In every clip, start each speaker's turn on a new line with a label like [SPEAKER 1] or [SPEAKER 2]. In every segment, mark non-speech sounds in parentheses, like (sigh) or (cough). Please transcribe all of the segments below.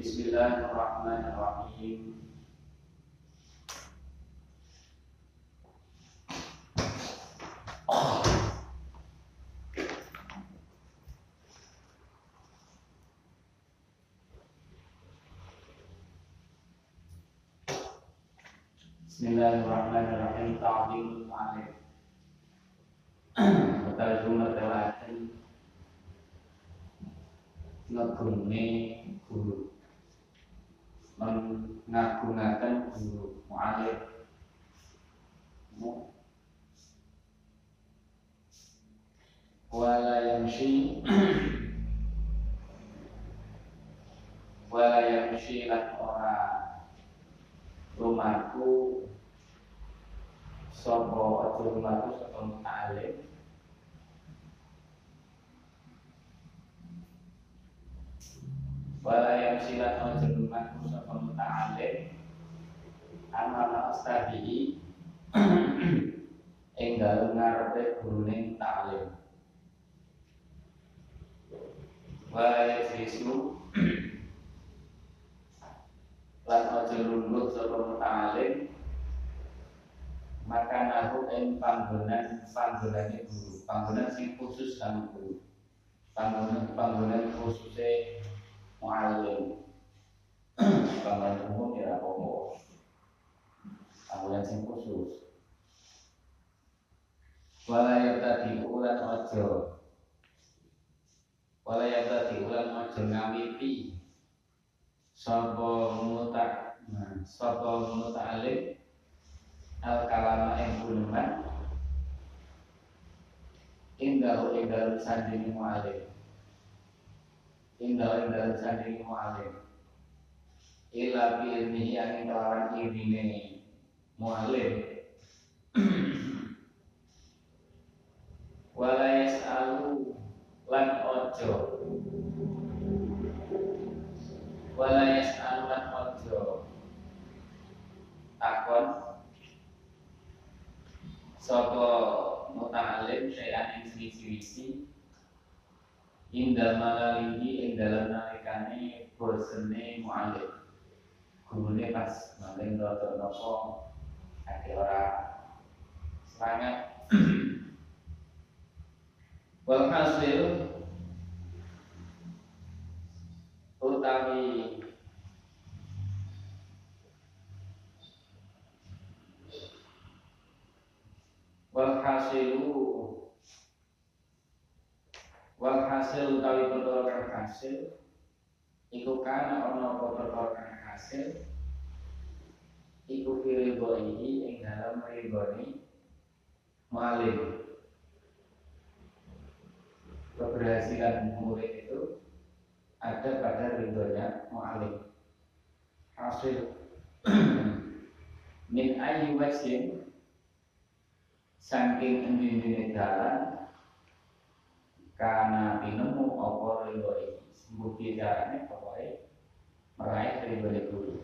[SPEAKER 1] بسم الله الرحمن الرحيم Oh. Bismillahirrahmanirrahim. Ta'zimul Ma'alif (clears throat) Terjumah telaten Ngegune guru. Mengagungakan guru. Mu'alif. Wala yamshi. (clears throat) Wala yamshi lan ora rumahku sopo aja rumahku sopo muta'alim wala yang silat aja rumahku sopo muta'alim amana astabihi ing dalem ngarepe gurune ta'alim wala yajlisu lan lungguh sapa muta'alim maka nahu ing panggonan panggonane guru. Panggonan sing khusus kang guru. Panggonan panggonan khususe muallim. (clears throat) Panggonan umum ya apa panggonan sing khusus. Wala tadi ulan ojo wala tadi ulan ojo ngawiti sapa muta sapa muta'alim al kalama yang guneman indahu ing dalem sandingi mu'alim indahu ing dalem sandingi mu'alim ila bi ilmihi angin kelawan ilmine mu'alim wala yas'alu lan ojo. Wala yas'alu lan ojo takon sapa muta'alim sayan ing siji-siji inda malalihi ing dalam nalikane bosene mu'alim gurune pas maling rada napa ade ora semangat. (clears throat) Wal hasil utawi wal hasilu wal hasil utawi perkara kang hasil iku kana ana apa perkara kang hasil? Iku firidho iki ing dalam ridhoni maling. Keberhasilan murid itu ada pada ridhonya mu'alim hasil. (clears throat) Min ayu wajin saking endi-endine dalan karena pinemu apa ridho iki? Bukti carane pokoke meraih ridho guru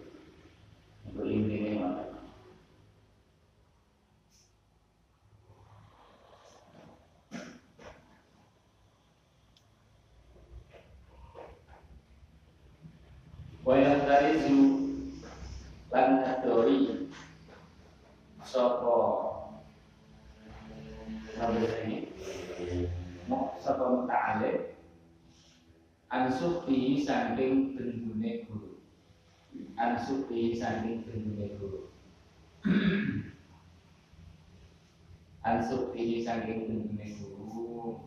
[SPEAKER 1] itu intinya ngoten Wayang dari zu lan ngadori sapa Nabi ini mau sapa muta'alim ansuhi saking bendune guru. Ansuhi saking bendune guru. (clears throat) Ansuhi saking bendune guru.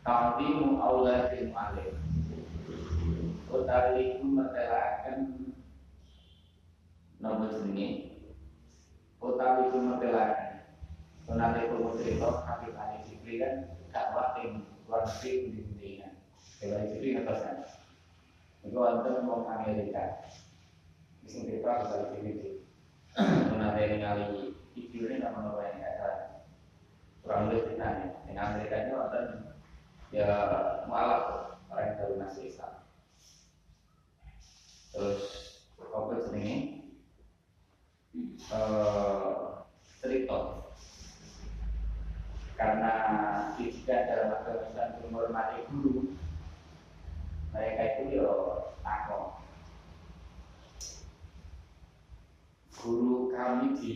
[SPEAKER 1] Ta'zimu auladil alim. Utawi iku metelaken napa jenenge? Utawi iku metelaken Sonate kulo cerita hakikane Jibri kan dakwah ing luar negeri. Dewa Jibri ngertos kan. Iku wonten wong Amerika. Sing kesal iki. Sonate ningali video ini nama nama yang ada kurang lebih ditanya. Di Amerika itu wonten ya mualaf orang yang baru masuk Islam terus apa jenenge eh cerita karena didikan dalam agama Islam menghormati guru mereka itu yo takut. Guru kami di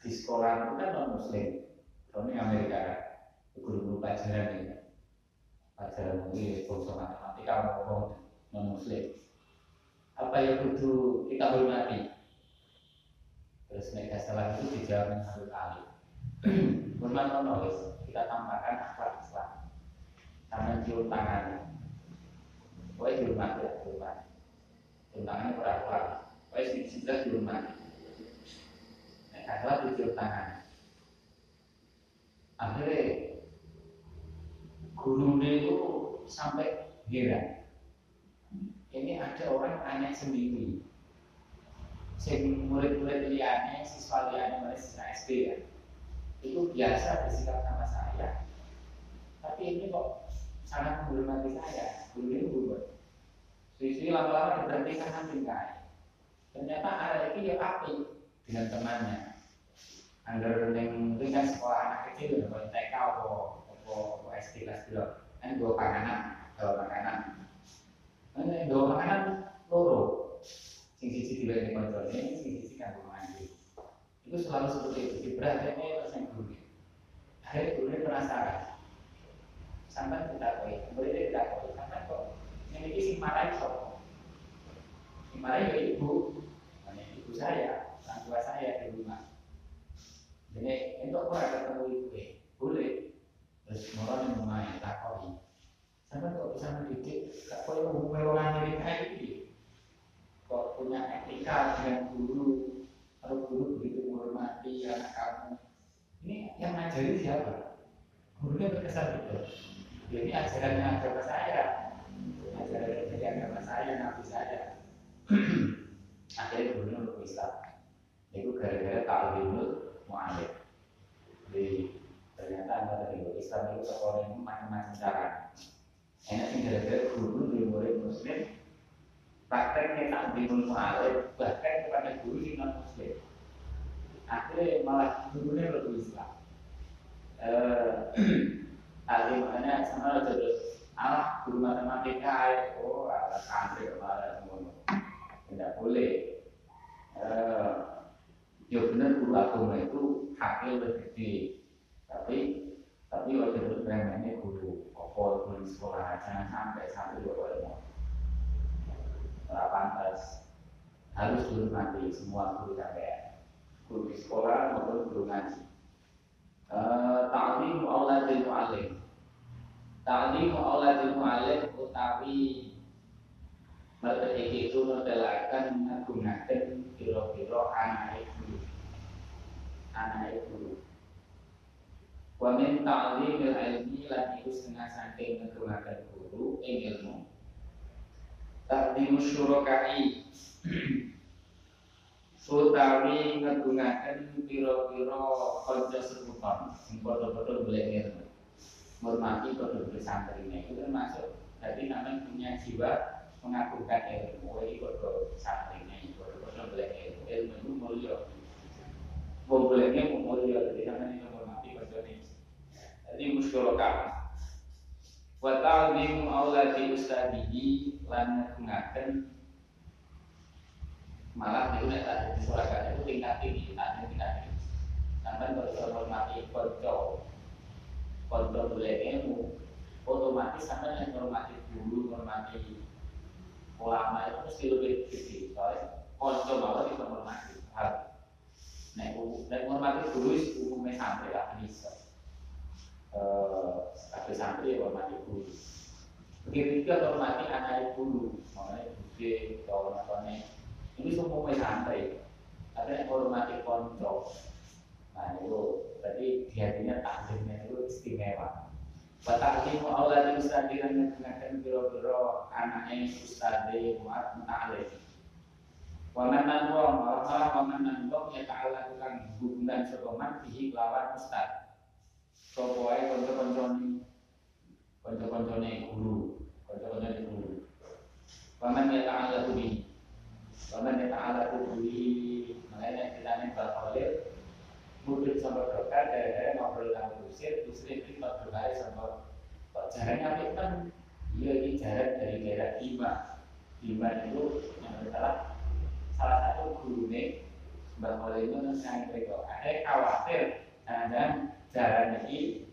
[SPEAKER 1] di sekolah itu kan non muslim. Kami Amerika. Guru-guru pelajaran ya. Pelajaran mungkin bangsa matematika maupun non muslim. Apa yang kudu kita hormati? Terus mereka setelah itu dijawab satu kali. (clears throat) Hormat menulis kita tambahkan akhlak Islam. Tangan cium tangan Pokoknya dihormati ya, dihormati Cium tangannya kurang kuat Pokoknya sudah dihormati Nah, akhlak dicium tangan. Akhirnya Gurunya itu sampai heran. Ini ada orang tanya sendiri. Sing murid-murid liane, siswa liane, mulai siswa SD ya. Itu biasa bersikap sama saya. Tapi ini kok sangat menghormati saya. Guru ini guru Sisi lama-lama diberhentikan nanti kai. Ternyata ada ini ya api dengan temannya. Angger yang ringan sekolah anak kecil, kalau TK atau atau SD kelas dua, kan dua panganan, dua makanan. Ini dua makanan loro. Sing sisi ini kontrol ini, sing sisi kan mandi. Itu selalu seperti itu. Diperhatikan terus yang guru. Akhirnya guru penasaran. Sampai kita koi, muridnya kita koi, sampai kok ini sing marah iso. Sing marah ya ibu, hanya ibu saya, orang tua saya di rumah. Jadi untuk orang ketemu ibu eh, boleh. Terus yang main takoi. Sampai kok bisa mendidik, yang hubungan orang Amerika ini, kok punya etika dengan guru, kalau guru begitu menghormati anak kamu. Ini yang ngajari siapa? Gurunya berkesan gitu. Jadi ajarannya agama saya, (clears throat) Akhirnya gurunya untuk Islam. Itu gara-gara ta'limul mu'alif. Jadi ternyata anda tadi Islam itu sekolah yang macam-macam cara. Enak sih gara-gara guru di murid muslim prakteknya ta'limul mu'alif bahkan kepada guru di non muslim. Akhirnya malah gurunya lebih Islam. (clears throat) Alim makanya sama terus Allah guru matematika oh ala santri kepala semua tidak boleh. Eh, ya benar guru agama itu haknya lebih gede. Tapi tapi itu remehnya guru apa guru di sekolah jangan sampai sampai dua ilmu tidak pantas. Harus dihormati semua guru sampai guru di sekolah maupun guru ngaji. Ta'lim auladil mu'allim. Ta'lim auladil mu'allim utawi mereka itu nutelakan menggunakan kira-kira anak ibu. Anak ibu. Wa min ta'limil ilmi lan iku setengah saking menggunakan guru ing ilmu. Ta'lim syurakai utawi ngegungaken pira-pira kanca sepupan sing padha-padha golek ilmu. Hormati santrine itu termasuk jadi namanya punya jiwa mengagungkan ilmu. Iki padha santrine padha-padha golek ilmu. Ilmu itu mulia. Wong goleknya mulia jadi namanya menghormati kancane. Jadi musyarakah. Wa ta'zimu auladi ustadihi lan ngegungaken malah itu nek tak di surga itu tingkat tinggi tak tingkat tinggi sampai kalau hormati konco konco boleh ilmu otomatis sampai yang hormati guru hormati ulama itu mesti lebih gede. Soalnya konco malah bisa hormati hal nek nek hormati guru itu umumnya santri lah bisa. Eh santri hormati guru begitu juga hormati anak guru makanya gede kalau namanya ini semua santai tapi yang hormati konco nah itu berarti di hatinya takdirnya itu istimewa Bataklimu Allah di ustadi dan menggunakan biro-biro anaknya ustadi muat muta'alif Wamanan wong, malah wamanan wong ya ta'ala tukang hubungan sokoman bihi lawan ustad Sopoai konco-konco ini kanca-kancane guru, kanca-kancane guru. Waman ya ta'ala bi. Waman ya ta'ala bi. Makanya kita nih murid sama dokter dari ngobrol dengan kusir, kusir itu tak berkali sama kok jaraknya apa kan? Iya ini jarak dari daerah Bima. Bima itu yang salah salah satu guru nih Mbak Khalil itu yang mereka ada khawatir jangan jalan ini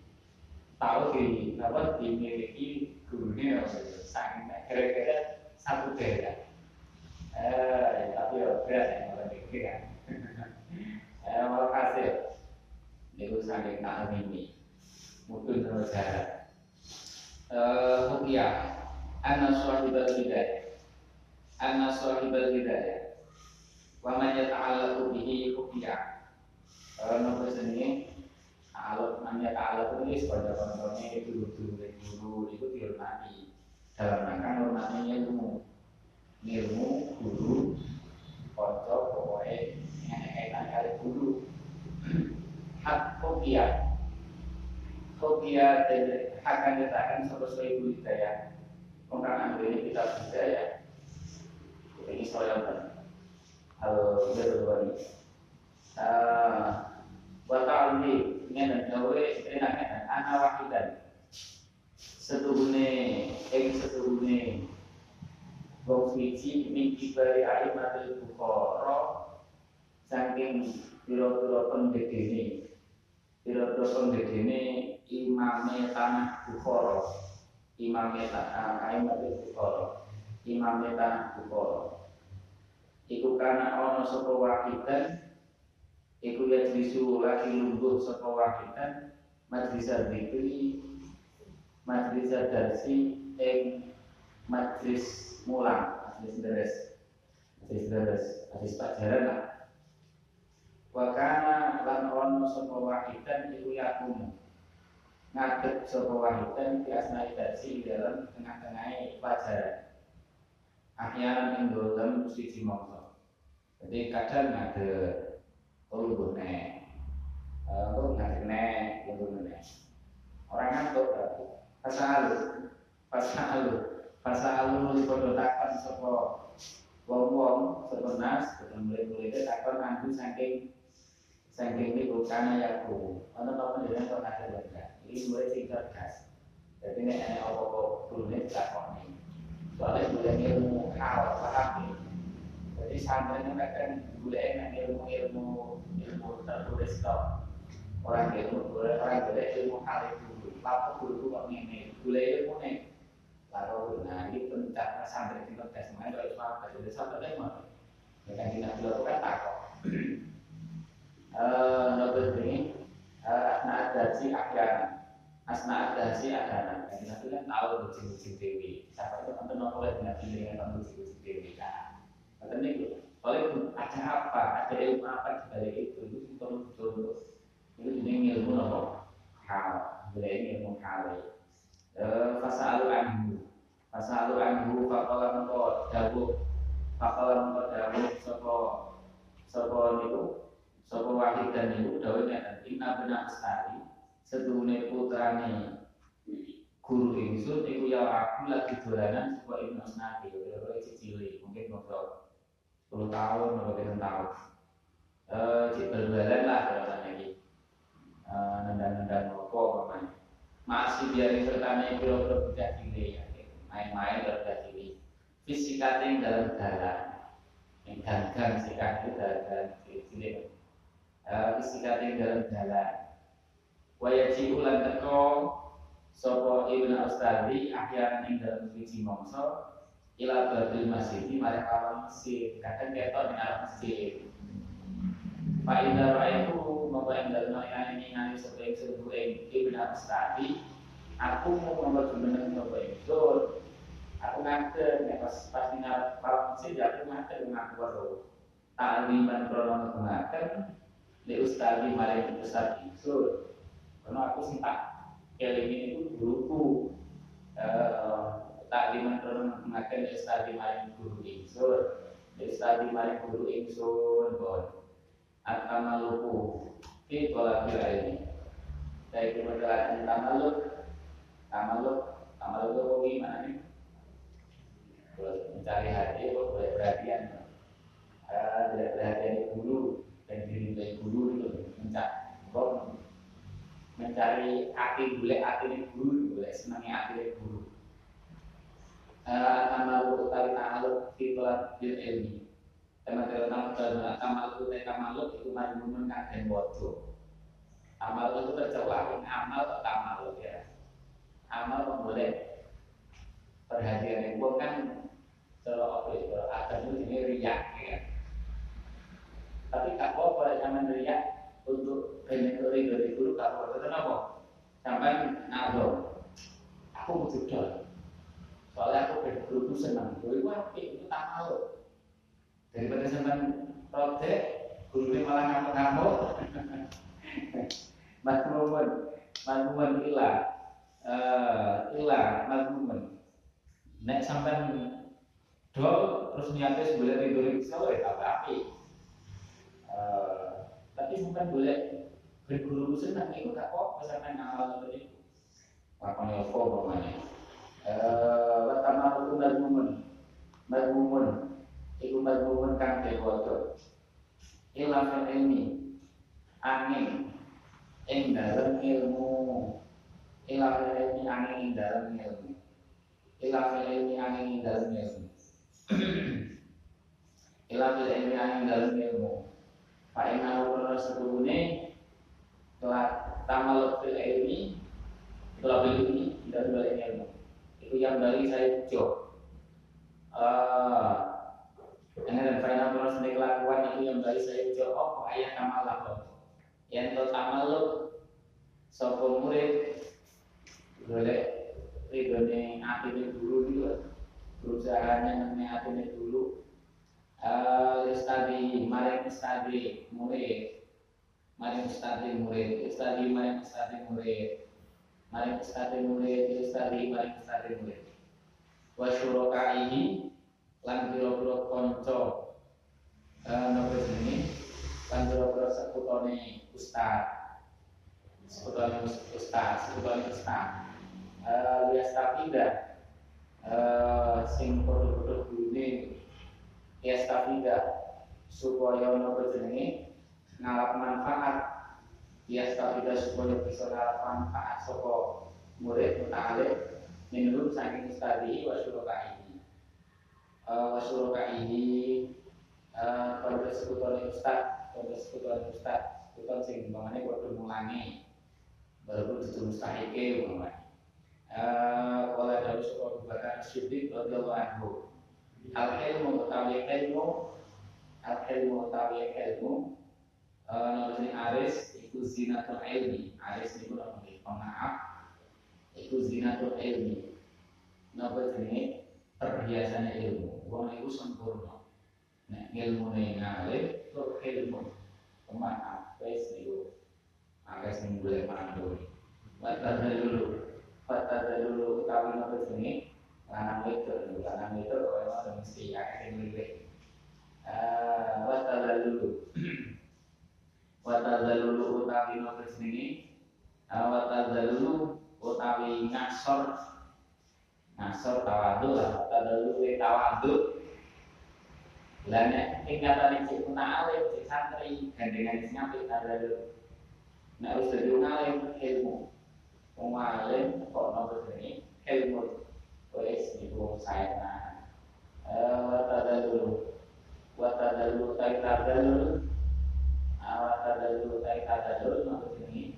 [SPEAKER 1] tahu di apa dimiliki gurunya sangat kira-kira satu daerah. Eh tapi ya berat ya kalau mikir kan (laughs) eh malah itu saking tak ini mungkin terus jarak. Eh rupiah anak sahibal hidayah. Anak sahibal hidayah. Wa man yata'allaqu bihi rupiah eh nomor sini Alat namanya alat ini sebagai contohnya itu dulu dulu itu dihormati. Dalam rangka hormatnya ilmu. Ilmu guru konco pokoknya yang kaitan kali guru hak kopiah kopiah dan hak yang dikatakan sebagai ibu hidayah Mungkin ini kita hidayah ini soal hal berdua ini wa ta'ali ngene dawe enak enak ana wahidan setuhune ing setuhune. Wong suci ning kibari alimatul bukhara saking pira-pira penggedene pira-pira penggedene imame tanah bukhara. Imame tanah alimatul bukhara. Imame tanah bukhara. Iku kana ana sapa wahidan Iku ya jisu lagi lungguh sapa wahidan majlis dzikri majlis darsi ing majlis mulang majlis deres. Majlis deres majlis pelajaran lah Wakana lan ono sapa wahidan iku yakum ngadeg sapa wahidan di asnai darsi dalam tengah-tengah pelajaran. Akhirnya ing dalam siji Jadi kadang ngadeg tulu gue untuk ngasih nek untuk nek? Orang ngantuk pas alu pas alu pas alu di podo takon sopo wong wong sopo nas ketemu mulai mulai itu takon ngantuk saking saking ini bukan aku ono apa dengan kok ada benda ini mulai sing cerdas jadi ini ada apa-apa dulu nih takon nih soalnya mulai ilmu hal paham jadi sampai kan mulai enak ilmu-ilmu ilmu tertulis tok orang ilmu orang boleh ilmu hal itu. Lalu guru kok ini boleh ilmu nih lalu nah ini pencak santri di tes main kalau cuma jadi deh mah dengan tidak dilakukan takut (clears throat) eh nomor ini asna ada si akhirnya asna ada si akhirnya yang kita kan tahu kucing-kucing dewi. Siapa itu? Kan nopo dengan pilih dengan kucing-kucing dewi. Nah katanya itu oleh ada apa, ada ilmu apa di balik itu, itu perlu contoh. Itu jenis ilmu apa? Hal, ini ilmu hal. Fasalu anhu, fasalu anhu, fakala mengko dawuh, fakala mengko dawuh, sopo sopo niku, sopo wahid dan niku dawuh dan inna benar sekali, sedune putrane guru ingsun iku ya aku lagi dolanan sapa Ibnu Asnafi, kira-kira cicili, mungkin ngobrol 10 tahun atau tiga tahun. Eh berbalan lah kalau lagi. Eh, nendang-nendang rokok namanya masih biarin sertanya kira-kira budak cilik ya main-main budak cilik fisikatnya dalam dalam yang ganggang itu dalam cilik eh, fisikatnya dalam dalam wayaji ulan teko sopo ibn Australi akhirnya yang dalam suci mongso ila babil masjid. Mari kalau masjid. Kadang ketok ning arep masjid. Pak Indra Raiku mau yang dalam nolak ini ngali sebagai sebuah yang ibn Abstadi aku mau membuat jumeneng coba itu aku ngajar ya pas pas arep kalau masjid aku ngajar ngaku wae. Takliman krono ngajar di ustadi mari ustadi itu karena aku sing tak eling itu guruku. Eh, takliman krono mengaken estadi maring guru ingsun estadi maring guru ingsun bon. Atamaluku fi tolabil ilmi dari kebetulan tamaluk tamaluk Amal itu gimana nih? mencari hati, boleh perhatian. Uh, perhatian guru dan diri dari guru itu mencari mencari hati boleh hati guru boleh senangi hati guru. Uh, amal utawi ta'aluk fitolat bil ilmi. Teman-teman amal itu tamaluk itu majmumun kan dan waktu Amal itu tercela amal atau tamaluk ya. Amal boleh. Perhatian itu kan kalau apa itu ada itu ini riak tapi kak apa pada zaman riak untuk benefit dari guru kak apa itu apa? Sampai nado. Aku butuh soalnya aku ben guru itu senang guru itu apa itu tak malu daripada sampai guru malah ngamuk-ngamuk. (laughs) Mas mumun mas mumun ilah uh, ilah mas mumun. Nek sampai dol terus niatnya sebenarnya ridho selalu ya? Apa api uh, tapi bukan boleh berguru senang itu gak kok misalkan awal tadi apa nih apa namanya pertama itu madmumun madmumun itu madmumun kan dewoto ilafil ilmi. Angin. Ing dalam ilmu. Ilafil ilmi angin ing dalam ilmu. Ilafil ilmi angin ing dalam ilmu. (clears throat) Ila bil ilmi angin dalam ilmu. Fa inna ulama sebelumnya telah tamal fil ilmi telah bil ilmi dalam balik ilmu. Itu yang dari saya jawab. Uh, dan final ulama sendiri kelakuan itu yang dari saya jawab. Oh, ayat tamal lah Yang to tamal sopo murid boleh ridhone atine guru gitu berusahanya hatinya dulu uh, istadi mari istadi murid. Mari istadi murid. Istadi mari istadi murid. Mari istadi murid. Istadi mari istadi murid. Wa ini lan pira-pira kanca eh napa jenenge? Lan pira-pira sekutone ustaz sekutone ustaz sekutone ustaz eh lias Eh, sing padha-padha gurune yastafida supaya nopo jenenge ngalap manfaat. Yastafida supaya bisa ngalap manfaat. Saka murid muta'alim minum saking ustadi wa syuroka ini uh, wa syuroka ini uh, pada sekutuan ustad pada sekutuan ustad sekutuan sing bangane padha mulangi baru ditulis tahike bangane Wala eh, dari sebuah Bakar Siddiq radhiyallahu anhu. Al ilmu utawi ilmu. Al ilmu utawi ilmu. Eh, namanya aris iku zinatul ilmi. Aris niku namanya pemaaf. Iku zinatul ilmi. Napa jenenge perhiasan ilmu. Wong iku sempurna. Nek ilmu ngalir tur ilmu. Pemaaf wis niku akeh sing boleh mandur Batas dulu Fata dulu utawi nopo jenenge lanang itu, lanang itu kalau mau mesti akeh ngeliwet. Ah, wata dulu. (clears throat) Wata dulu utawi nopo jenenge? Ah, wata dulu utawi ngasor ngasor tawadu lah, wata dulu tawadu. Lah nek tingkatan iki alim cek santri gandengan sing apik tadalul. Nek wis dadi alim ilmu Umalim kok nopo ini ilmu wes ibu saya nah wata dulu wata dulu tai dulu wata dulu tai dulu nopo ini.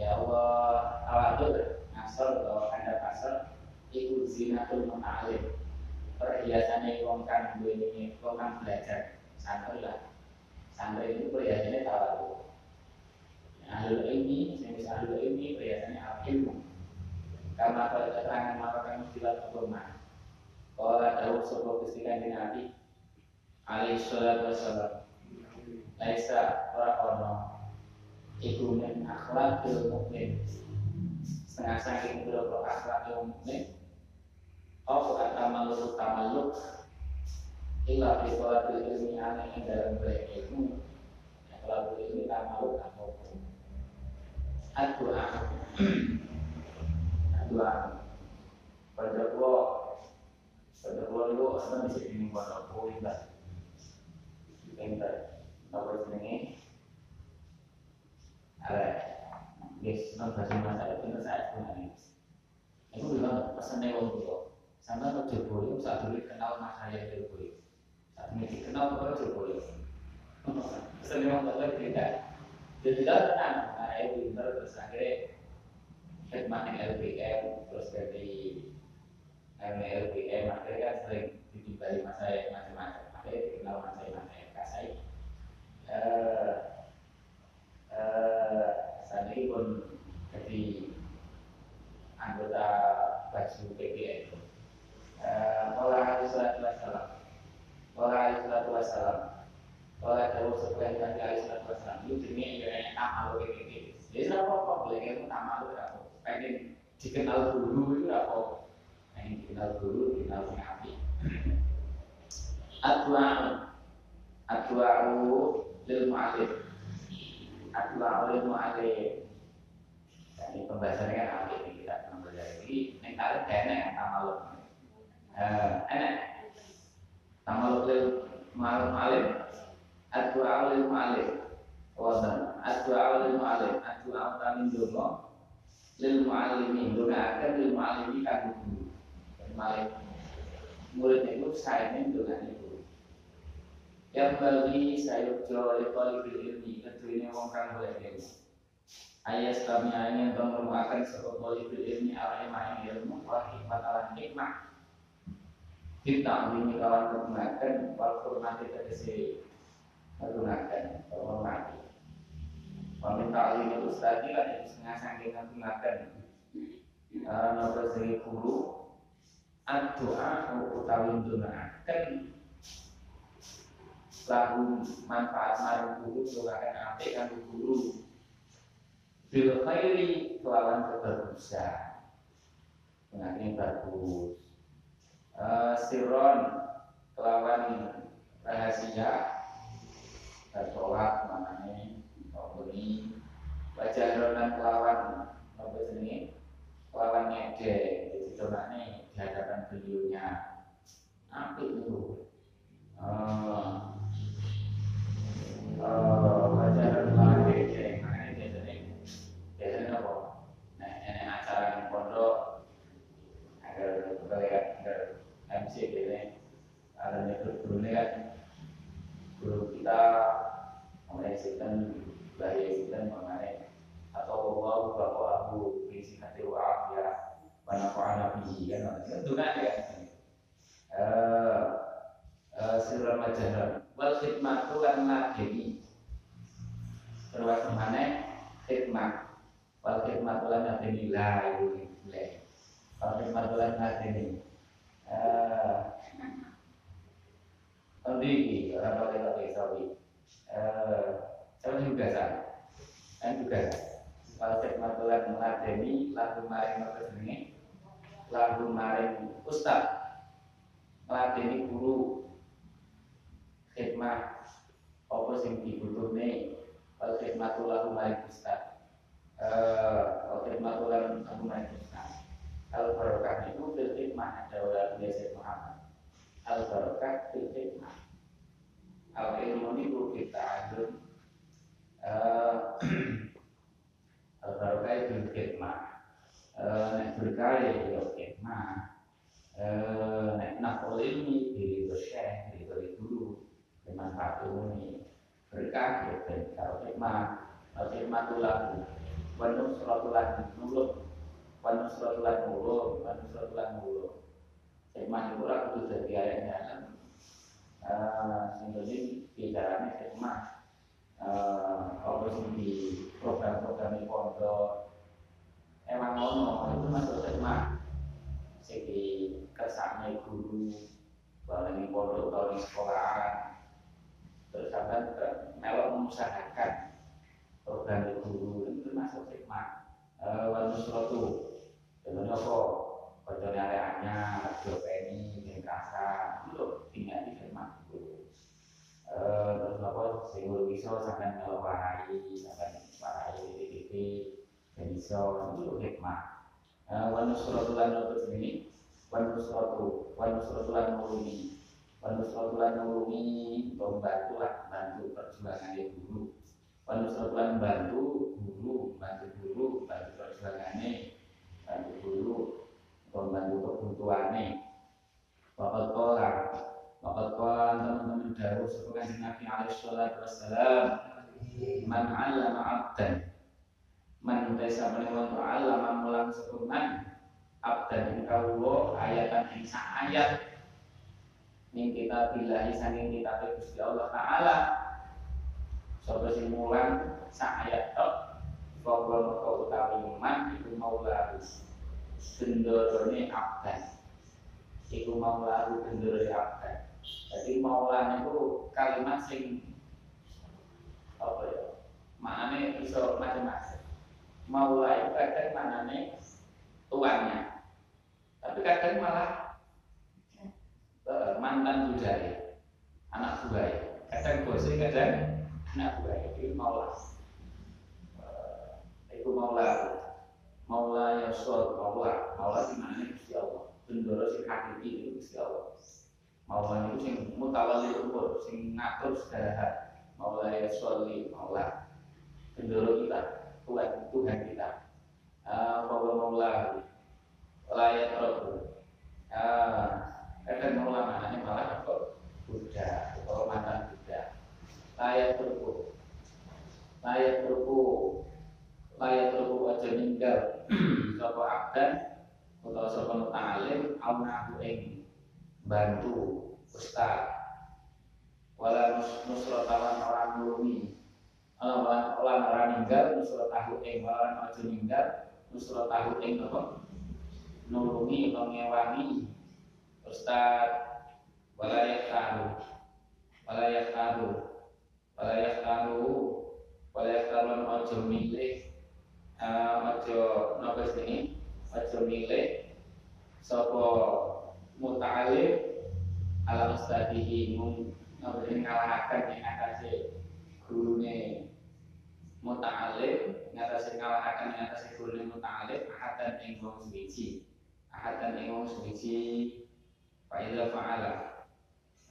[SPEAKER 1] Ya Allah awal tuh ngasal kalau anda pasal ibu zinatul muta'alim perhiasannya wong kan ini wong kan belajar. Santri lah. Santri itu perhiasannya tahu ahlul ilmi yang bisa ahlul ilmi biasanya al ilmu karena pada keterangan maka kami agama kalau ada sebuah kesikan di Nabi alaihi salatu wassalam Laisa ora ono iku min akhlakul mukmin setengah saking berapa akhlakul mukmin Aku atamaluk tamaluk? Illa fi sholatil ilmi aneh dalam belajar ilmu. Kalau ini tamaluk tuan pada gua pada gua lu asal bisa ini gua aku ingat ingat apa senengi. Ada guys nang kasih ada itu saya itu ada aku bilang pesan yang untuk sama ke Jokowi saat dulu kenal mas saya Jokowi saat ini dikenal kepada Jokowi pesan yang untuk kita jadi kita tenang karena itu terus akhirnya khidmat LPM terus dari LPM akhirnya kan sering didibai mas saya macam-macam. Akhirnya dikenal mas saya mas saya kak saya eh eh ini pun jadi anggota baju PPN Mula alaihi salatu wassalam. Mula alaihi salatu wassalam. Mula jauh sebuah wassalam. Itu jenis yang lo PPN Jadi lo apa Pengen dikenal dulu itu apa? Pengen dikenal dulu, dikenal punya api. Adwa'u. Adwa'u lil mu'alif Adwa'u lil mu'alif Ini pembahasannya kan api ini kita akan belajar Ini. Yang kalian kayaknya yang tamaluk. Enak. Tamaluk lil mu'alif Adwa'u lil mu'alif Wadah Adwa'u lil mu'alif Adwa'u tamin dungo Lil mu'alimi Dunga akan lil mu'alimi kan guru Mu'alif Murid ini Yang bagi saya Jolih bil ilmi Tentu ini orang kan boleh ilmu ayat kami yang merupakan sebuah boleh ilmi ala ilmu wal hikmat hikmah. Kita ini kawan menggunakan wal hormati tegesi menggunakan hormati Meminta alim itu tadi lah yang setengah saking menggunakan nomor segi guru Doa utawi doakan lahu manfaat marang guru doakan apik kan guru. Bil khairi kelawan kebagusan. Mengenai bagus. Uh, siron kelawan rahasia maknanya ini wajah ronan kelawan apa jenenge kelawan ngede jadi donane di hadapan beliaunya apik itu uh, uh, wajah ronan ngede maknanya biasanya biasanya apa nah ini acara di pondok agar kita lihat agar MC ini ada nyebut guru kan guru kita mengajarkan bahaya kita mengenai atau Allah bahwa aku berisi hati wa ya wanafa'ana bihi kan itu kan ya sirah majalah wal khidmat itu kan ladeni terus mana khidmat wal khidmat lan ladeni la itu wal khidmat lan ladeni Tadi orang pakai pakai sawi. Saya juga saya, saya juga. Kalau khidmat lan ladeni lagu maring apa jenenge lagu maring ustaz. Ladeni guru. Khidmat. Apa sing dibutuhne? Kalau khidmatul lahu maring ustaz eh kalau khidmatul lahu maring ustaz al barokah itu fil khidmah ada ulah biasa Muhammad al barokah fil khidmah al ilmu itu kita adun al barokah fil khidmah nek berkah ya khidmah nek nafol ilmi diri bersyekh diri guru bermanfaat ini berkah ya kalau hikmah kalau hikmah itu lagu wanus ratulan mulut wanus ratulan mulut wanus ratulan mulut hikmah itu itu jadi ayatnya kan sehingga ini bicaranya hikmah apa sih di program-program di pondok emang ngono itu masuk hikmah segi kersane guru bahwa ini pondok atau di sekolahan terus sampai melok mengusahakan program di guru itu termasuk hikmah wal nusratu dengan apa? Bacaan areanya diopeni yang kasa itu tinggal di hikmah guru. Terus apa? Sehingga bisa sampai melok warai sampai warai di Dan bisa itu hikmah. Wal nusratu lan ini wal nusratu wal nusratu lan mulumi Wanusrotulan nulungi membantu lah bantu perjuangan guru Wanusrotulan bantu guru bantu guru bantu perjuangannya bantu guru membantu kebutuhannya Wakat kolam Wakat kolam teman-teman dahulu sebagai Nabi alaihi wassalam Man alama abdan Man desa menewan alama mulang sekungan Abdan ingkau ayatan insya ayat. Ning kita billahi saking kita Gusti Allah taala. Sapa sing mulang sak ayat tok. Bahwa maka utawi iman iku maula gendorone abdan iku maula gendorone abdan jadi maula itu kalimat sing apa ya maknanya bisa macam-macam maula itu kadang maknanya tuannya tapi kadang malah Eh, mantan budaya anak buah kadang bosnya kadang anak buah itu maulah. Uh, itu maulah. Maulah ya suatu maulah. Maulah di mana Gusti Allah? Bendoro sing hakiki itu Gusti Allah. Maulah itu sing mutawali umur sing ngatur segala maulah ya suatu maulah. Bendoro kita Tuhan Tuhan kita. Uh, maulah layak roh uh, kadang ulama ini malah kok Buddha atau mantan Buddha. Layak turku layak turku layak turku aja ninggal. (clears throat) Sopo abdan atau sopo muta'alim awnahu ing bantu ustaz. Wala nusrotawan orang nulungi orang orang ninggal nusrotahu ing wala aja ninggal nusrotahu ing apa? Nulungi ngewangi Ustaz walayak tahu walayak tahu walayak tahu walayak tahu ojo milih ojo nopo ini ojo milih sopo muta'alif ala ustadihi mung ngalahakan yang atasnya gurune muta'alif ngatasi ngalahakan yang atasnya gurune muta'alif ahadan yang wong suci. Ahadan yang wong suci Fa'idha fa'ala.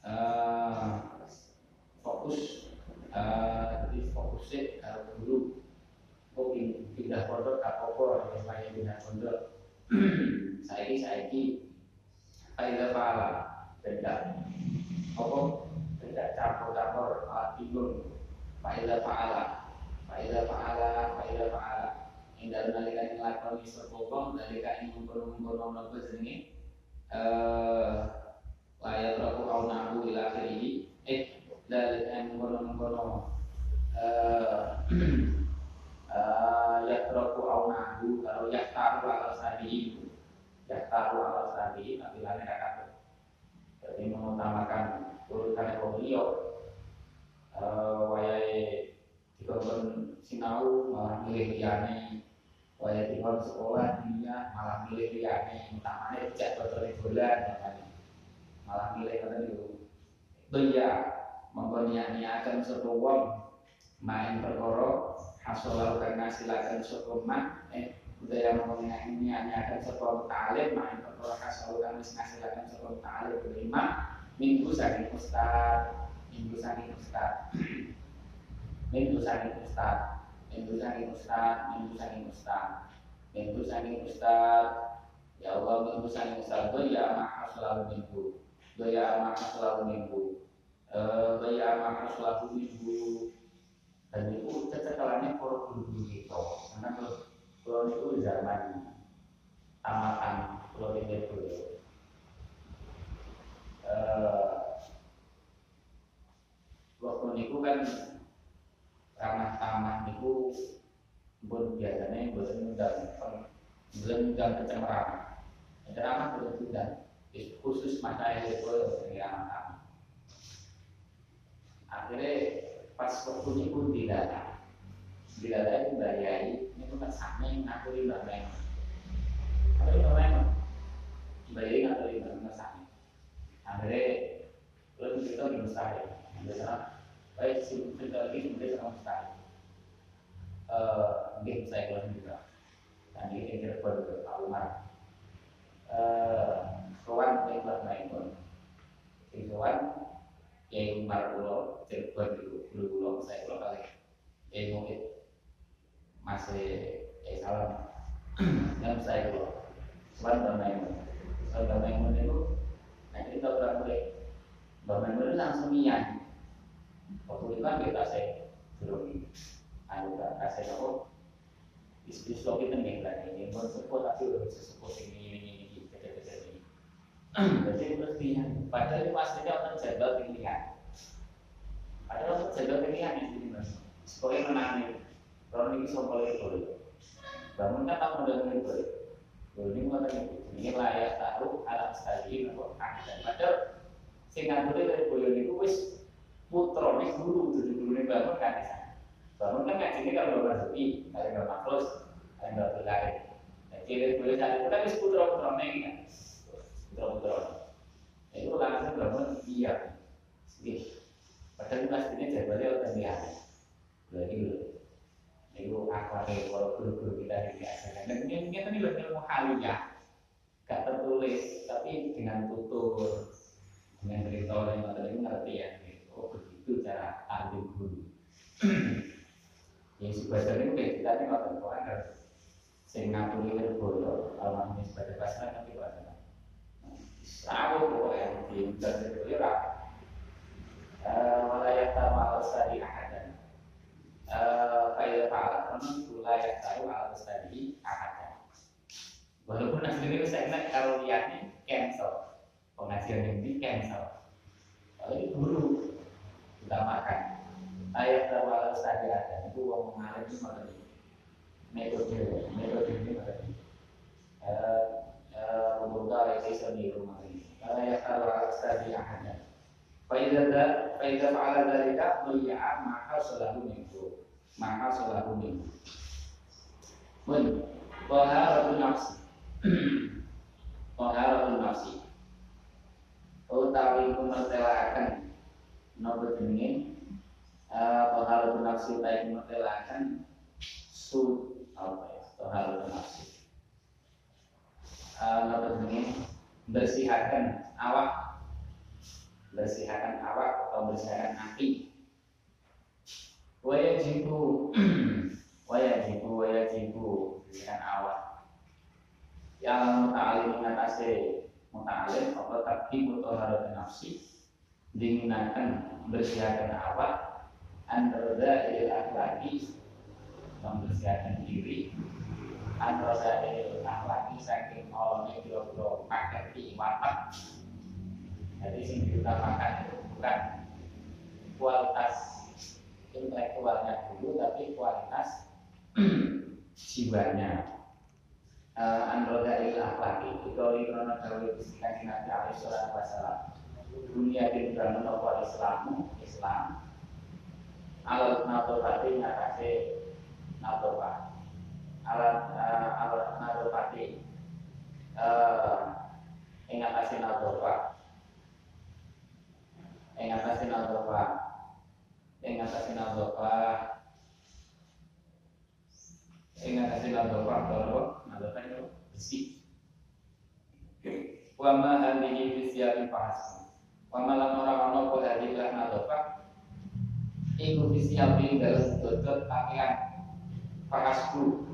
[SPEAKER 1] Uh, Fokus uh, Jadi fokusnya uh, dulu. Oh pindah pondok apa-apa Supaya pindah (clears throat) Saiki saiki Fa'idha fa'ala. Beda Apa? Beda campur-campur bingung. Fa'idha fa'ala Fa'idha fa'ala Fa'idha fa'ala. Yang dari nalikan yang lakoni sepokong Dari kain mengkono-mengkono Nopo jenenge? Eh, layak raku kau nahu ila akhiri eh dari yang kono kono ya raku kau nahu kalau ya tahu ala sabi ya tahu ala sabi tapi lain kakak jadi mengutamakan urutan beliau wayai dikon sinau malah milih liyane. Waya tinggal sekolah dunia malah milih liyane. Utamanya tidak betul bulan namanya malah milih kata itu Beya mengkoniani-akan sebuah wong main perkara hasolau karena silakan sebuah eh budaya mengkoniani akan sebuah ta'alim main perkara hasolau karena silakan sebuah ta'alim kelima minggu saking ustad minggu saking ustad minggu saking ustad Minggu saking ustad, minggu saking ustad, minggu saking ustad. Ya Allah, minggu saking ustad. Doya maka selalu minggu. Doya maka selalu minggu. Doya maka selalu minggu. Dan itu cecekelannya para guru kita. Karena kalau itu zaman tamatan kalau ini dulu. Waktu itu kan ramah-tamah itu pun biasanya buat undang belum undang kecemarahan ceramah belum undang khusus mata yang ramah-tamah akhirnya pas waktunya pun tidak ada. Tidak ada itu bayai ini tuh sama yang ngaturin mbak Meng ngaturin mbak Meng bayai ngaturin mbak sama akhirnya belum kita belum saya biasanya baik cerita lagi mungkin sama sekali mungkin saya kelas juga. Dan ini kira kawan yang kelas main pun Ikhwan yang Umar Pulau Cirebon itu Guru Pulau saya Pulau kali yang mungkin masih eh salam. Yang saya Pulau Selain Bamaimun Selain Bamaimun itu nah kita berapa boleh Bamaimun itu langsung niat waktu itu kan kita saya belum anu kasih apa bisnis lo kita nih lah ini sesuatu tapi udah sesuatu ini ini ini ini beda ini jadi padahal itu pastinya orang jadwal pilihan. Padahal orang jadwal pilihan di sini mas? Sebagai menang nih. Kalau ini soal itu bangun kan tahu modal itu ini mau tanya ini layak taruh alam sekali atau dan padahal Singapura dari boyo itu wis putra nih guru jadi guru nih bangun kan di bangun kan ngaji ini kalau bapak sepi ada nggak makhluk ada nggak berlari jadi boleh saat itu kan wis putra putra nih kan. Putra putra itu langsung bangun iya sedih padahal pastinya jadwalnya udah lihat berarti dulu itu akwari kalau guru-guru kita diajarkan dan ini ini tadi ilmu haliyah gak tertulis tapi dengan tutur dengan cerita yang tadi ngerti ya oh begitu cara alim guru. Ya sebagian itu kayak kita nih kalau tentu harus sing ngapuri boyo almarhum sebagai pasar nanti pada Sawo pokoknya di dan itu ya walayat tamal tadi ahadan. Faidah ta'ala Karena wilayah tahu alat tadi ahadan. Walaupun aslinya saya kena kalau lihatnya cancel. Pengajian ini cancel. Kalau ini guru Utamakan Ayat tahu alat tadi ada Itu orang mengalir ini malah Metode Metode ini malah Membuka resisi di rumah ini. Ayat tahu alat tadi ahadan Faidah Faidah fa'ala dalika Melihat maka selalu minggu. Maka selalu minggu. Mun Taharatun nafsi. (clears throat) Taharatun nafsi. Utawi kumertelakan Nopo jenenge? Taharatun nafsi Utawi kumertelakan Su Apa ya? Taharatun nafsi Nopo jenenge? Bersihkan awak. Bersihkan awak atau bersihkan hati. Wajibu, (clears throat) wajibu, wajibu. Bersihkan awak. Yang muta'alim mengatasi muta'alim apa? Tapi mutahharat nafsi diminakan bersihkan awak antarda il akhlaki membersihkan diri antarda il akhlaki saking oleh kira-kira pakai watak jadi yang diutamakan itu bukan kualitas intelektualnya dulu, tapi kualitas (clears throat) jiwanya. Uh, Androda il akhlaki itu krono Gusti Kanjeng Nabi alaihi salatu wasalam. Dunia bin bangun apa Islam, Islam. Alat natofati ngatasi natofa. Alat uh, alat natofati uh, ingatasi natofa yang ngatasin al-dofa yang ngatasin al-dofa yang ngatasin al-dofa kalau al-dofa itu besi. Wama hadihi fisyari fahas wama lan orang ono po hadihi lan al-dofa iku fisyari dalam dodot pakaian fahasku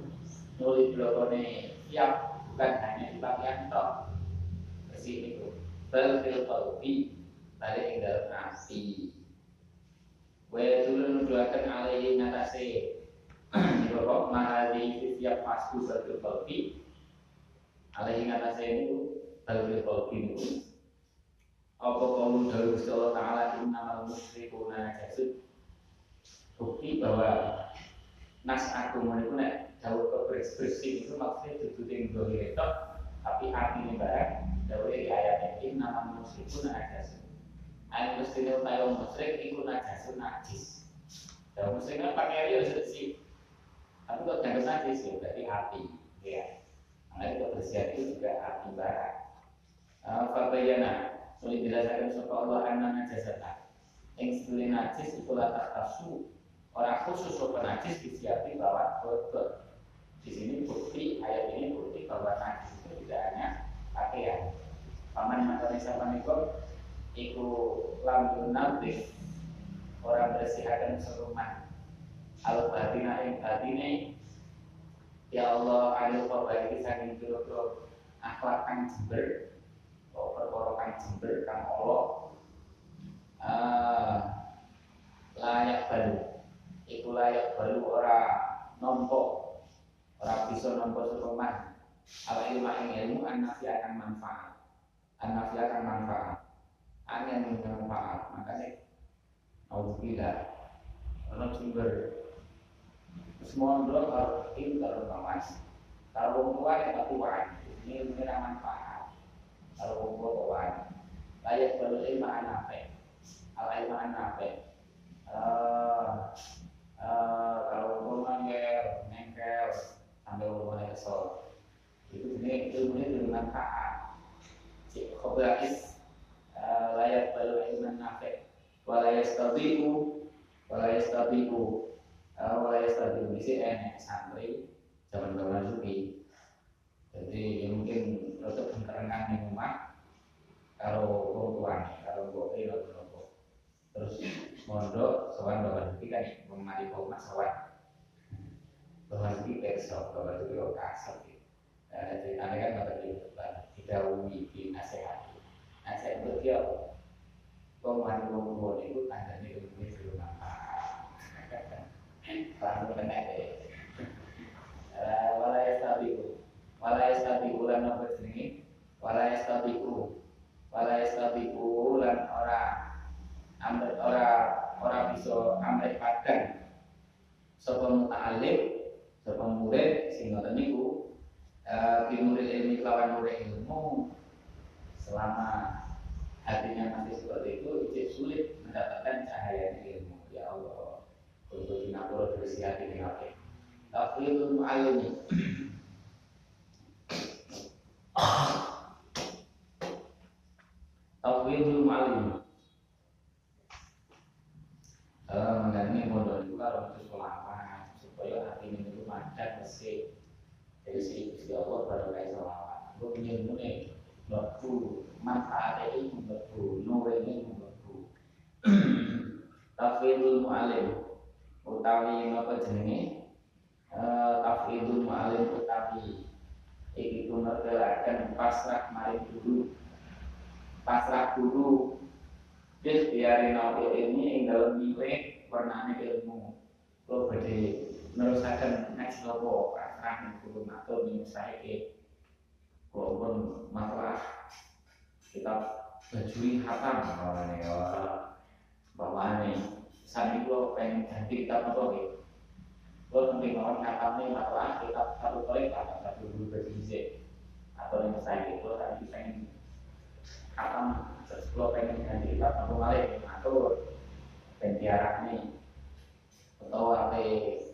[SPEAKER 1] nuli blokone siap bukan hanya di pakaian tok. Besi itu bel fil qalbi tadi ing dalam nasi wa turun nuduhaken alaihi ngatasi. Bapak mahali setiap pasku batu kolbi alaihi ngatasi ini batu kolbi ini apa kamu dari Allah Ta'ala innamal musyrikuna jasud bukti bahwa nas aku itu nek jauh ke bersih itu maksudnya duduk yang dohir tapi hati ini barang jauh di ayat ini nama musyrikuna jasud mesti nih tayo musyrik iku najasun najis. Ya musyrik kan pakai air bersih. Tapi kalau jangan najis ya berarti api. Ya. Itu kebersihan itu juga api bara. Fabayana sulit dirasakan supaya Allah anak najasata. Yang sebelum najis itu latar tasu orang khusus sopan najis disiapin bahwa botol. Di sini bukti ayat ini bukti bahwa najis itu tidak hanya pakaian. Paman mata nisa panikor iku lam yunabih orang bersihakan serumah al batina ing batine ya Allah ayo perbaiki saking pira-pira akhlak kang jember kok perkara kang jember kang Allah uh, layak balu. Iku layak balu ora nompo ora bisa nompo serumah al ilmu ing ilmu an akan manfaat. An akan manfaat. Angin manfaat makanya Alhamdulillah Karena sumber Semua blok harus pintar mas Kalau orang tua ya tak tuan Ini ilmu manfaat Kalau orang tua tuan Layak baru ilmu anape Al ilmu anape Kalau tua manggil Nengkel Sampai tua kesel Itu ini ilmu ini manfaat Cik khobrais layak balu ilman nafi wala yastabiqu wala yastabiqu wala yastabiqu di sini enak santri zaman suki jadi ya mungkin untuk pengkerengan di rumah kalau tuan kalau gue itu terus mondok soal bawa suki kan memari rumah soal bawa suki besok bawa suki kasar gitu jadi anda kan nggak terlibat tidak umi di nasihat Nah, saya dia Pemain wong itu tanda di ilmu itu apa? Paham (laughs) kena deh. Walaya stabiku, walaya stabiku lan apa jenenge? Walaya stabiku, walaya stabiku lan ora ambil ora ora bisa ambil padan. Sapa muta'alim, sapa murid sing ngoten niku eh murid ilmu lawan murid ilmu selama hatinya masih seperti itu, itu sulit mendapatkan cahaya ilmu. Ya Allah, untuk dinapura bersih hati hati. Tafwidul mu'alimi. Tafwidul mu'alimi. Uh, mengenai modal juga sekolah (clears throat) apa supaya hati ini itu madat bersih dari si Allah baru kayak selawat. Gue punya nih, waktu manfaat ilmu mlebu nur ilmu mlebu tafidul mu'alim utawi napa jenenge uh, tafidul mu'alim utawi iki tumekelaken pasrah maring guru pasrah guru Wis biarino ini ing dalem milih warnane ilmu. Lo badhe nerusaken ngaji nopo pasrah guru matur ning saiki walaupun masalah kita bajuri hatam bawaan ya bawaan saat itu pengen ganti kitab apa lo nanti mau hatamnya masalah kitab satu kali atau satu dulu bergizi atau yang saya itu tadi pengen hatam lo pengen ganti kitab satu kali atau pentiaran atau apa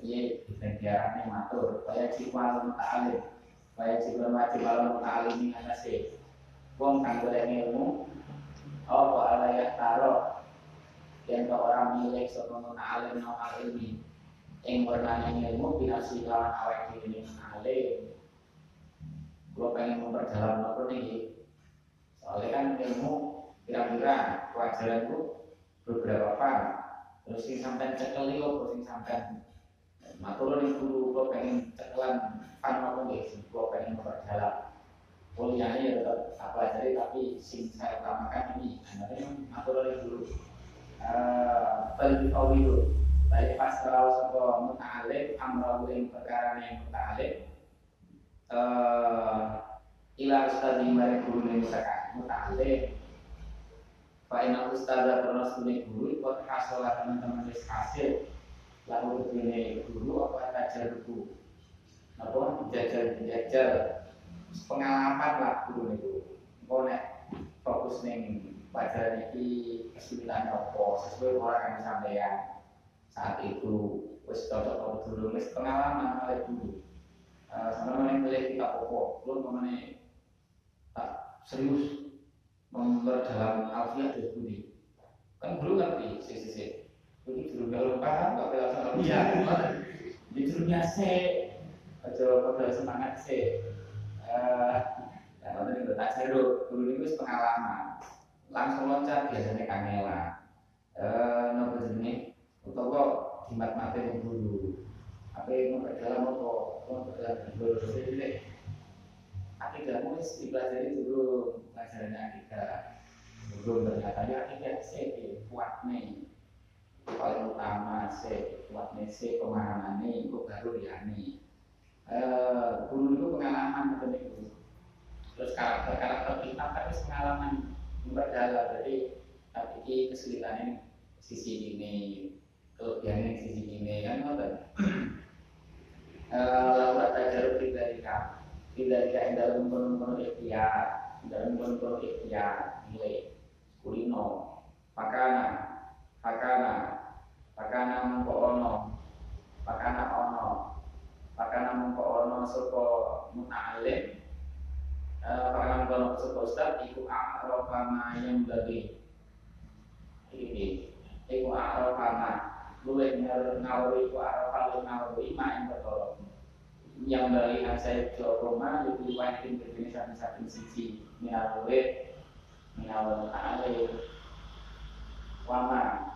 [SPEAKER 1] iya pentiaran nih matur kayak sifat ta'alim Baik sebelum wajib alam ta'alimi anase Wong kang golek ilmu Apa alayah taro Yang orang milik Sopo alim no alimi Yang warnanya ilmu Binasi lawan awak diri alim Gue pengen memperdalam apa nih Soalnya kan ilmu Kira-kira pelajaran itu Beberapa pan Terus sing sampai cekeli apa sing sampai Matur guru kula pengen cekelan kan apa nggih kula pengen memperdalam. Kuliahnya ya tetap apa jadi tapi sing saya utamakan ini. Namanya matur ning guru bagi kau itu baik pas kalau sapa muta'alif amrahu ing perkara yang muta'alif ila ustadi mari guru ning muta'alif Pak Ina Ustazah pernah guru, ikut kasolah teman-teman hasil. Lalu begini dulu apa jajal dulu apa jajal pengalaman lah dulu itu nek fokus neng pelajaran ini kesulitan apa sesuai orang yang sampean saat itu wes cocok apa dulu wes pengalaman oleh dulu. Uh, sama mana boleh kita pokok belum mana tak serius memperdalam alfiah dan budi kan belum ngerti sisi sisi ini juru galau paham kok bela sama dia Di jurunya C. Aja pada semangat C. Eh, nah, nanti kita tak seru Dulu ini pengalaman. Langsung loncat biasanya kangelan. Eh nopo jenenge utawa jimat mati dulu. Apa yang mau dalam apa? Mau dalam dulu jadi akidahmu dipelajari dulu. Pelajarannya akidah. Belum ternyata ya akidah saya kuat nih. Paling utama saya kuat nih. Saya pemahaman nih itu baru ya nih. Eh dulu itu pengalaman itu. Nih terus karakter karakter kita kan pengalaman. Berjalan jadi tapi ini kesulitannya sisi ini kelebihannya sisi ini kan ngoten lalu ada jalur dikam tidak dikam dalam kono-kono ikhtiar dalam kono-kono ikhtiar nilai kulino pakana pakana pakana mengko ono pakana ono pakana mengko ono sapa muta'alim Pakana mengko ono sapa ustaz iku a'rafama yang bagi ini iku a'rafama luwih ngawuri iku a'rafa ngawuri ma yang perkara yang dari saya Roma lebih wajib berbeda satu satu sisi minalwe minal ta'ale wama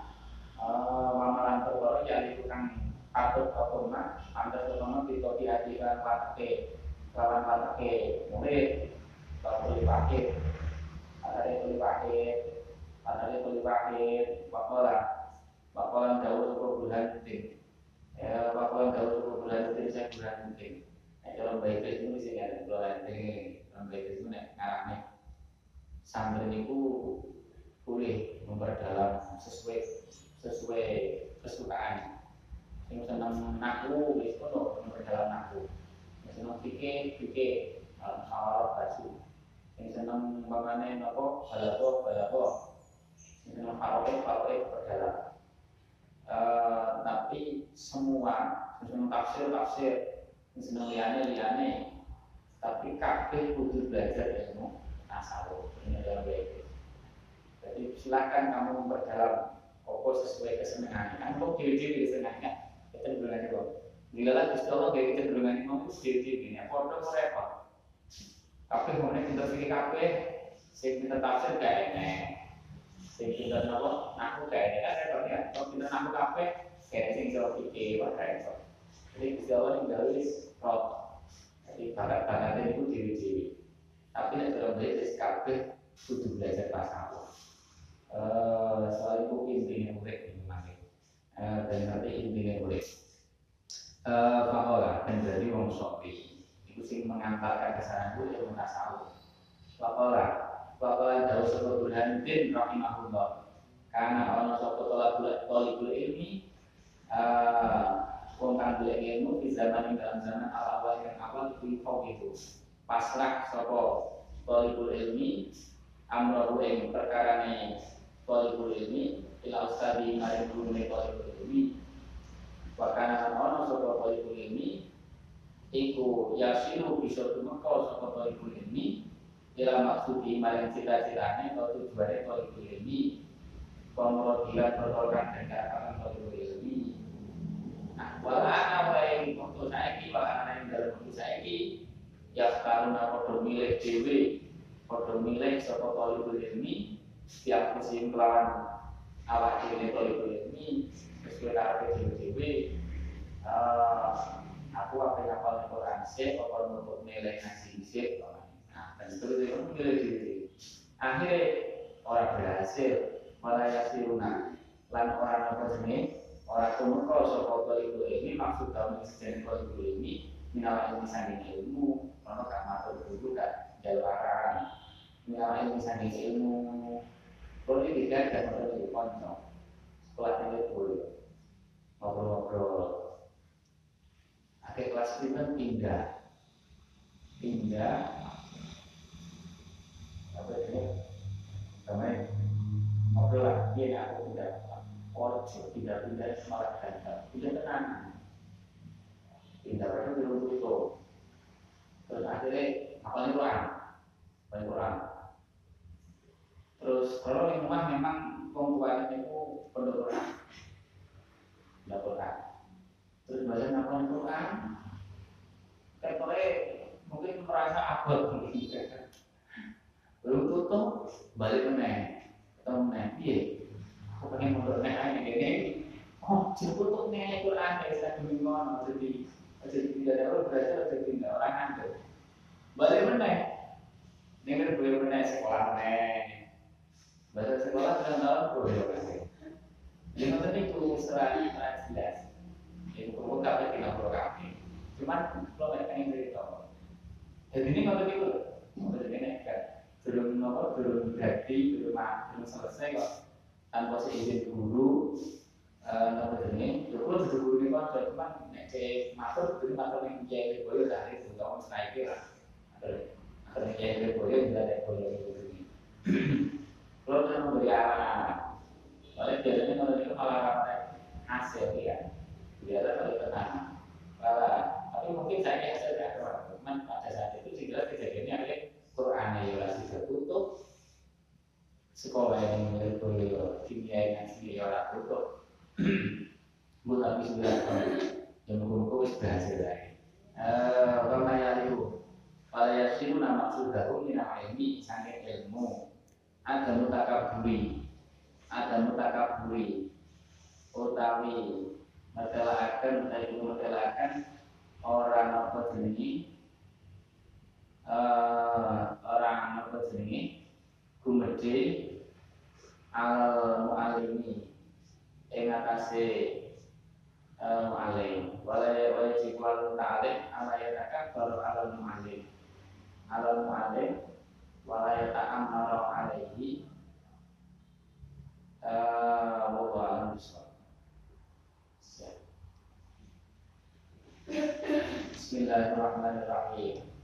[SPEAKER 1] wama lan perkara ya itu kang patut Roma pantas Roma kita dihadirkan patake lawan patake kalau boleh pakai ada yang boleh pakai ada yang boleh pakai bakola bakola jauh sepuluh bulan penting. Ya bakola jauh sepuluh bulan penting saya bulan penting. Nah dalam baik itu mesti ada bulan penting dalam baik itu nek ngarane santri itu boleh memperdalam sesuai sesuai kesukaan. Yang senang naku itu loh memperdalam naku. Yang senang fikir fikir awal baju yang senang bagaimana nopo balako balako. Yang senang paroke paroke berjalan uh, tapi semua yang senang tafsir tafsir yang senang liane liane. Tapi kabeh butuh belajar ilmu tasawuf. Ini adalah baik. Jadi silakan kamu memperdalam koko sesuai kesenangan kan kok diri-diri kesenangannya? Kita bilang kok. Bila lah Gusti Allah kayak kita berdengan imam itu diri-diri ini apa udah repot. Kabeh ngene kita pilih kabeh. Sing kita tafsir gak enek. Sing kita nopo naku gak enek kan repot ya. Kalau kita naku kabeh kayak sing iso pikir wae repot. Jadi Gusti rot. Jadi barat-baratnya itu diri-diri. Tapi nek dalam belajar kabeh kudu belajar tasawuf. Eh soal itu intinya murid ini mangke. Eh dan nanti intinya murid. Eh dan dari wong sopi itu sing mengantarkan ke sana itu ilmu tasawuf. Wakola, wakola jauh sebut Burhanuddin rahimahullah. Karena ono sapa tola bulat tolibul ilmi, wong kang golek ilmu di zaman yang dalam zaman awal awal yang awal itu kau itu. Pasrah sapa tolibul ilmi, amrohu ing perkarane tolibul ilmi, ila ustadi maring gurune tolibul ilmi. Wakana ono sapa tolibul ilmi, iku yasilu bisa tumeka saka thalibul ilmi ila maksudi maring cita-citane atau tujuane thalibul ilmi pemrogilan pertolongan dan keakan thalibul ilmi nah wala ana wae waktu saiki wala ana ing dalem waktu saiki ya sekarang padha milih dhewe padha milih saka thalibul ilmi setiap musim kelawan awak dhewe thalibul ilmi sesuai karepe dhewe-dhewe aku apa yang hafal Quran sih, apa untuk nilai ngaji sih, nah dan seterusnya itu nilai diri. Akhirnya orang berhasil melayasi luna, lan orang apa jenis? Orang tumeka saka ibu ini maksud dalam sejen ibu ini minal ilmi sanding ilmu, ono gak matur dulu gak jalur arahan. Minal ilmi sanding ilmu, kalau ini tidak ada matur di konco, sekolah ini boleh. Ngobrol-ngobrol. Pakai kelas itu kan pindah. Pindah apa ini namanya? Ngobrol lagi ya aku pindah orjo pindah pindah semarak ganteng pindah tenang. Mereka di rumah itu? Terus akhirnya apalagi Quran apalagi Quran terus kalau di rumah memang tuanya itu pondok Quran tidak Quran terus baca ngapain Quran tekore mungkin merasa abot belum tutup balik meneng temen iya. Aku pengen mondok nek ae ngene oh jemput tuh nek Quran. Nek sak ngono jadi jadi tidak ada orang belajar jadi tidak orang ngandel balik meneh ini kan boleh meneh sekolah meneh bahasa sekolah dalam tahun boleh kasih yang penting itu serah jelas. Itu perlu kami tidak perlu kami cuman kalau mereka yang beritahu. Jadi ini kalau itu. Mau jadi kan belum nopo belum jadi belum belum selesai kok. Tanpa seizin guru nopo ini guru itu guru ini kan cuma nek masuk itu masuk yang kiai boyo dari itu kamu senaiki lah atau nek kiai boyo tidak ada boyo itu ini. (clears throat) Kalau kita memberi anak soalnya biasanya kalau itu malah ramai hasil ya. Biasa kalau tenang. Tapi mungkin saya hasil tidak teman pada saat itu kejadiannya ada Quran ya sudah tutup. Sekolah yang menurut kimia yang sendiri orang tutup. (clears throat) Bu tapi sudah yang buku wis berhasil lagi karena ya itu pada yasiru nama sudah ini nama ini sangat ilmu. Ada mutakaburi ada mutakaburi utawi metelakan utawi metelakan orang apa jenenge uh, orang apa jenenge gumedhe al mualimi ing atase uh, mualim wala wala jikwal ta'alim ala yatakan baru ala mualim ala mualim wala yata'ammaru alaihi uh, wa alam Bismillahirrahmanirrahim